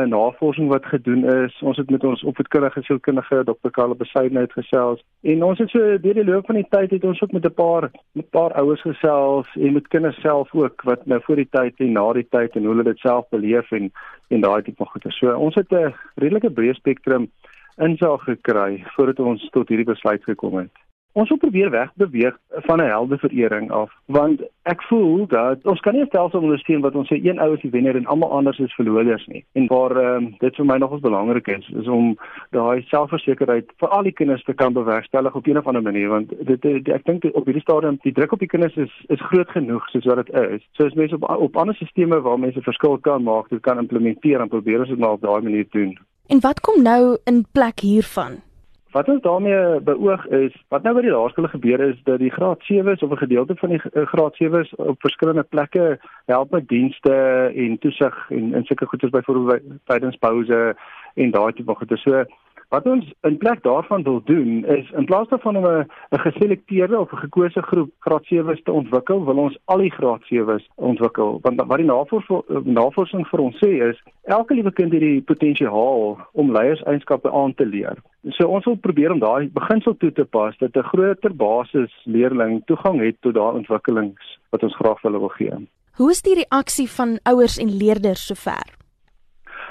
'n navorsing wat gedoen is. Ons het met ons opvoedkundige sielkundige Dr. Karl Besaidnout gesels en ons het so deur die loop van die tyd het ons ook met 'n paar met 'n paar ouers gesels en met kinders self ook wat nou voor die tyd en na die tyd en hoe hulle dit self beleef en en daai tipe van goeie. So ons het 'n redelike breë spektrum insaag gekry voordat ons tot hierdie besluit gekom het. Ons wil probeer wegbeweeg van 'n heldeverering af, want ek voel dat ons kan nie 'n stelsel ondersteun wat ons sê een ou is die wenner en almal anders is verloders nie. En waar um, dit vir my nogals belangrik is, is om daai selfversekerheid vir al die kinders te kan bewerkstellig op 'n of ander manier, want dit, dit ek dink op hierdie stadium die druk op die kinders is is groot genoeg soos wat dit is. So as mense op op ander stelsels waar mense verskil kan maak, dit kan implementeer en probeer ons dit maar op daai manier doen. En wat kom nou in plek hiervan? Wat ons daarmee beoog is, wat nou by die laerskole gebeur is dat die graad 7s of 'n gedeelte van die eh, graad 7s op verskillende plekke help met dienste en toesig en in sulke goedes byvoorbeeld tydens pouse en daai tipe goedes. So Wat ons in plek daarvan wil doen is in plaas daarvan om 'n geselekteerde of 'n gekose groep graad 7's te ontwikkel, wil ons al die graad 7's ontwikkel. Want wat die navorsing navorsing vir ons sê is elke liewe kind het die potensiaal om leierseienskappe aan te leer. So ons wil probeer om daai beginsel toe te pas dat 'n groter basis leerling toegang het tot daai ontwikkelings wat ons graag vir hulle wil gee. Hoe is die reaksie van ouers en leerders sover?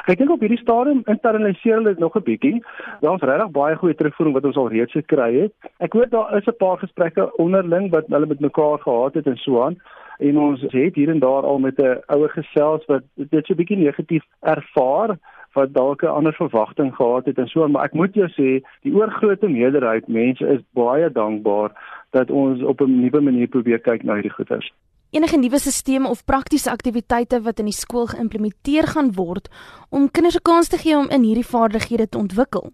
Ek dink op hierdie stadium internaliseer hulle dit nog 'n bietjie. Daar's regtig baie goeie terugvoering wat ons al reeds gekry het. Ek hoor daar is 'n paar gesprekke onderling wat hulle met mekaar gehad het en so aan. En ons het hier en daar al met 'n ouer gesels wat dit so 'n bietjie negatief ervaar wat dalk 'n ander verwagting gehad het en so maar ek moet jou sê die oorgrootste meerderheid mense is baie dankbaar dat ons op 'n nuwe manier probeer kyk na hierdie goeters enige nuwe stelsels of praktiese aktiwiteite wat in die skool geïmplementeer gaan word om kinders 'n kans te gee om in hierdie vaardighede te ontwikkel.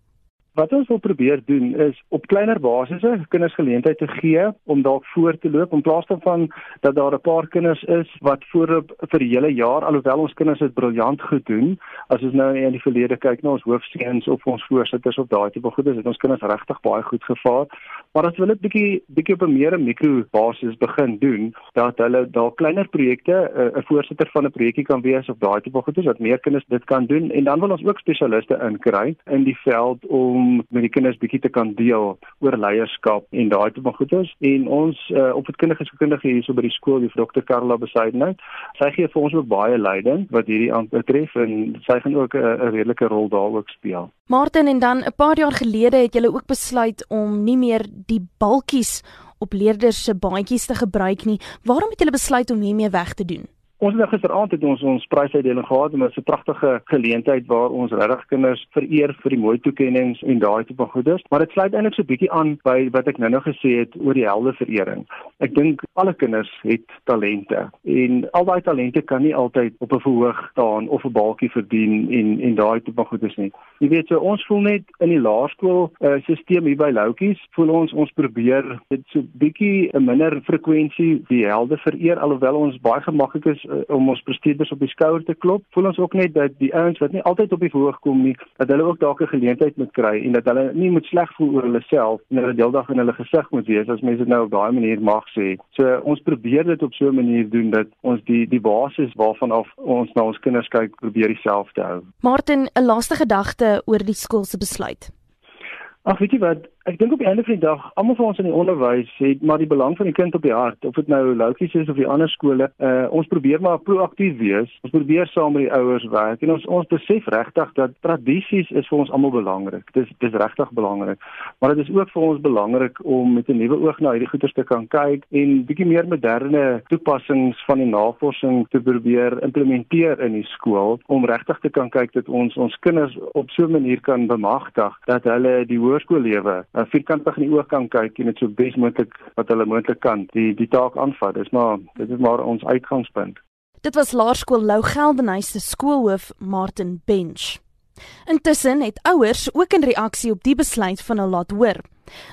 Wat ons wil probeer doen is op kleiner basisse kinders geleentheid te gee om dalk voor te loop in plaas daarvan dat daar 'n paar kinders is wat voorop vir die hele jaar alhoewel ons kinders dit briljant gedoen as ons nou in die verlede kyk na ons hoofseuns of ons voorsitters of daai tipe goedes het ons kinders regtig baie goed gevaar. Maar as hulle 'n bietjie bietjie op 'n meer mikro basis begin doen dat hulle dalk kleiner projekte 'n voorsitter van 'n projekkie kan wees of daai tipe goedes wat meer kinders dit kan doen. En dan wil ons ook spesialiste inkry in die veld om met die kinders bietjie te kan deel oor leierskap en daai tipe goeders en ons uh, opvoedkundige sielkundige hierso by die skool die Dr. Karla Besaidenhout sy gee vir ons ook baie leiding wat hierdie aanbetref en sy gaan ook 'n redelike rol daar ook speel. Martin en dan 'n paar jaar gelede het julle ook besluit om nie meer die balkies op leerders se baadjies te gebruik nie. Waarom het julle besluit om hiermee weg te doen? Ons het nou gisteraand het ons ons prysuitdeling gehad en dit was 'n pragtige geleentheid waar ons regtig kinders vereer vir die mooi toekenninge en daai tipe goeders, maar dit sluit eintlik so bietjie aan by wat ek nou-nou gesê het oor die heldeverering. Ek dink alle kinders het talente en al daai talente kan nie altyd op 'n verhoog staan of 'n balkie verdien en en daai tipe goeders nie. Jy weet so ons voel net in die laerskool uh, stelsel hier by Loutjies, voel ons ons probeer dit so bietjie 'n minder frekwensie die helde vereer alhoewel ons baie gemaklik is uh, om ons presteerders op die skouer te klop. Voel ons ook net dat die ouens wat nie altyd op die verhoog kom nie, dat hulle ook dalk 'n geleentheid moet kry en dat hulle nie moet sleg voel oor hulle self en hulle deeldag in hulle gesig moet wees as mense dit nou op daai manier mag sê. So ons probeer dit op so 'n manier doen dat ons die die basis waarvan af ons na ons kinders kyk probeer dieselfde hou. Martin, 'n laaste gedagte oor die skool se besluit. Ag weet jy wat, ek dink op die einde van die dag, almal van ons in die onderwys het maar die belang van die kind op die hart, of dit nou Loukies is of die ander skole. Uh ons probeer maar proaktief wees. Ons probeer saam met die ouers werk en ons ons besef regtig dat tradisies is vir ons almal belangrik. Dis dis regtig belangrik. Maar dit is ook vir ons belangrik om met 'n nuwe oog na hierdie goeters te kan kyk en bietjie meer moderne toepassings van die navorsing te probeer implementeer in die skool om regtig te kan kyk dat ons ons kinders op so 'n manier kan bemagtig dat hulle die hoërskoollewe uh, vierkantig in die oog kan kyk en dit so bes moontlik wat hulle moontlik kan die die taak aanvat. Dis maar dit is maar ons uitgangspunt. Dit was Laerskool Lou Geldenhuys se skoolhoof Martin Bench. Intussen het ouers ook 'n reaksie op die besluit van hulle laat hoor.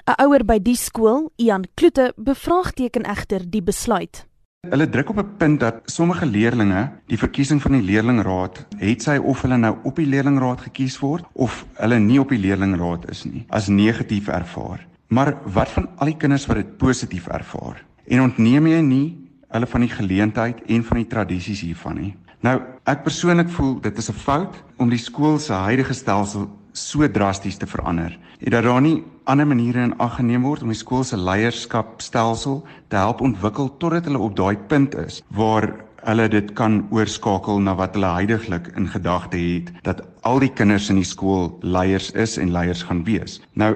'n Ouer by die skool, Ian Kloete, bevraagteken egter die besluit. Hulle druk op 'n punt dat sommige leerdlinge die verkiesing van die leerlingraad, het sy of hulle nou op die leerlingraad gekies word of hulle nie op die leerlingraad is nie, as negatief ervaar. Maar wat van al die kinders wat dit positief ervaar? En ontneem jy nie hulle van die geleentheid en van die tradisies hiervan nie? Nou, ek persoonlik voel dit is 'n fout om die skool se huidige stelsel so drasties te verander. Het daar nie ander maniere in ag geneem word om die skool se leierskapstelsel te help ontwikkel totdat hulle op daai punt is waar hulle dit kan oorskakel na wat hulle heidaglik in gedagte het dat al die kinders in die skool leiers is en leiers gaan wees. Nou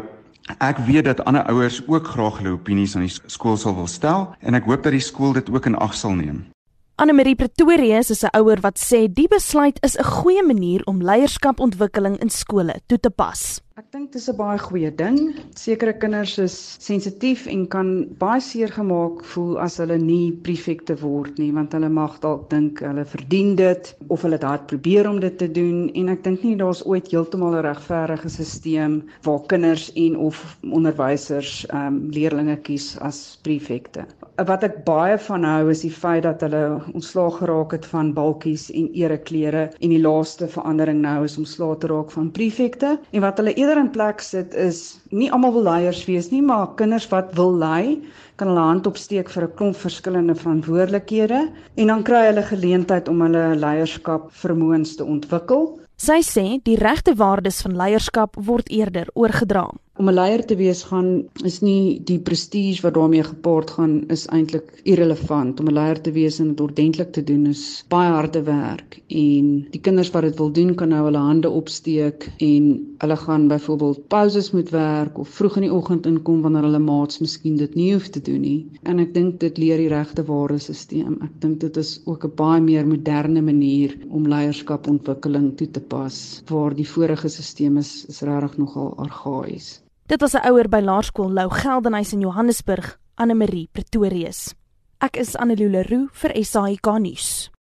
Ek weet dat ander ouers ook graag hulle opinies aan die skool sal wil stel en ek hoop dat die skool dit ook in ag sal neem. Annelie Pretorius is 'n ouer wat sê die besluit is 'n goeie manier om leierskapontwikkeling in skole toe te pas. Ek dink dis 'n baie goeie ding. Sekere kinders is sensitief en kan baie seer gemaak voel as hulle nie prefekte word nie, want hulle mag dalk dink hulle verdien dit of hulle het hard probeer om dit te doen en ek dink nie daar's ooit heeltemal 'n regverdige stelsel waar kinders en of onderwysers ehm um, leerdlinge kies as prefekte. Wat ek baie van hou is die feit dat hulle ontslaag geraak het van balkies en ereklere en die laaste verandering nou is om slaag te raak van prefekte en wat hulle eerder in plek sit is nie almal wil leiers wees nie, maar kinders wat wil lei, kan hulle hand opsteek vir 'n klomp verskillende verantwoordelikhede en dan kry hulle geleentheid om hulle leierskap vermoëns te ontwikkel. Sy sê die regte waardes van leierskap word eerder oorgedra om 'n leier te wees gaan is nie die prestige wat daarmee gepaard gaan is eintlik irrelevant. Om 'n leier te wees en dit ordentlik te doen is baie harde werk. En die kinders wat dit wil doen kan nou hulle hande opsteek en hulle gaan byvoorbeeld pauses moet werk of vroeg in die oggend inkom wanneer hulle maats miskien dit nie hoef te doen nie. En ek dink dit leer die regte waardesisteem. Ek dink dit is ook 'n baie meer moderne manier om leierskapontwikkeling toe te pas waar die vorige stelsel is is regtig nogal argaïs Dit was 'n ouer by Laerskool Lou Geldenhuys in Johannesburg, Anne Marie Pretorius. Ek is Annelie Leroux vir SAK nuus.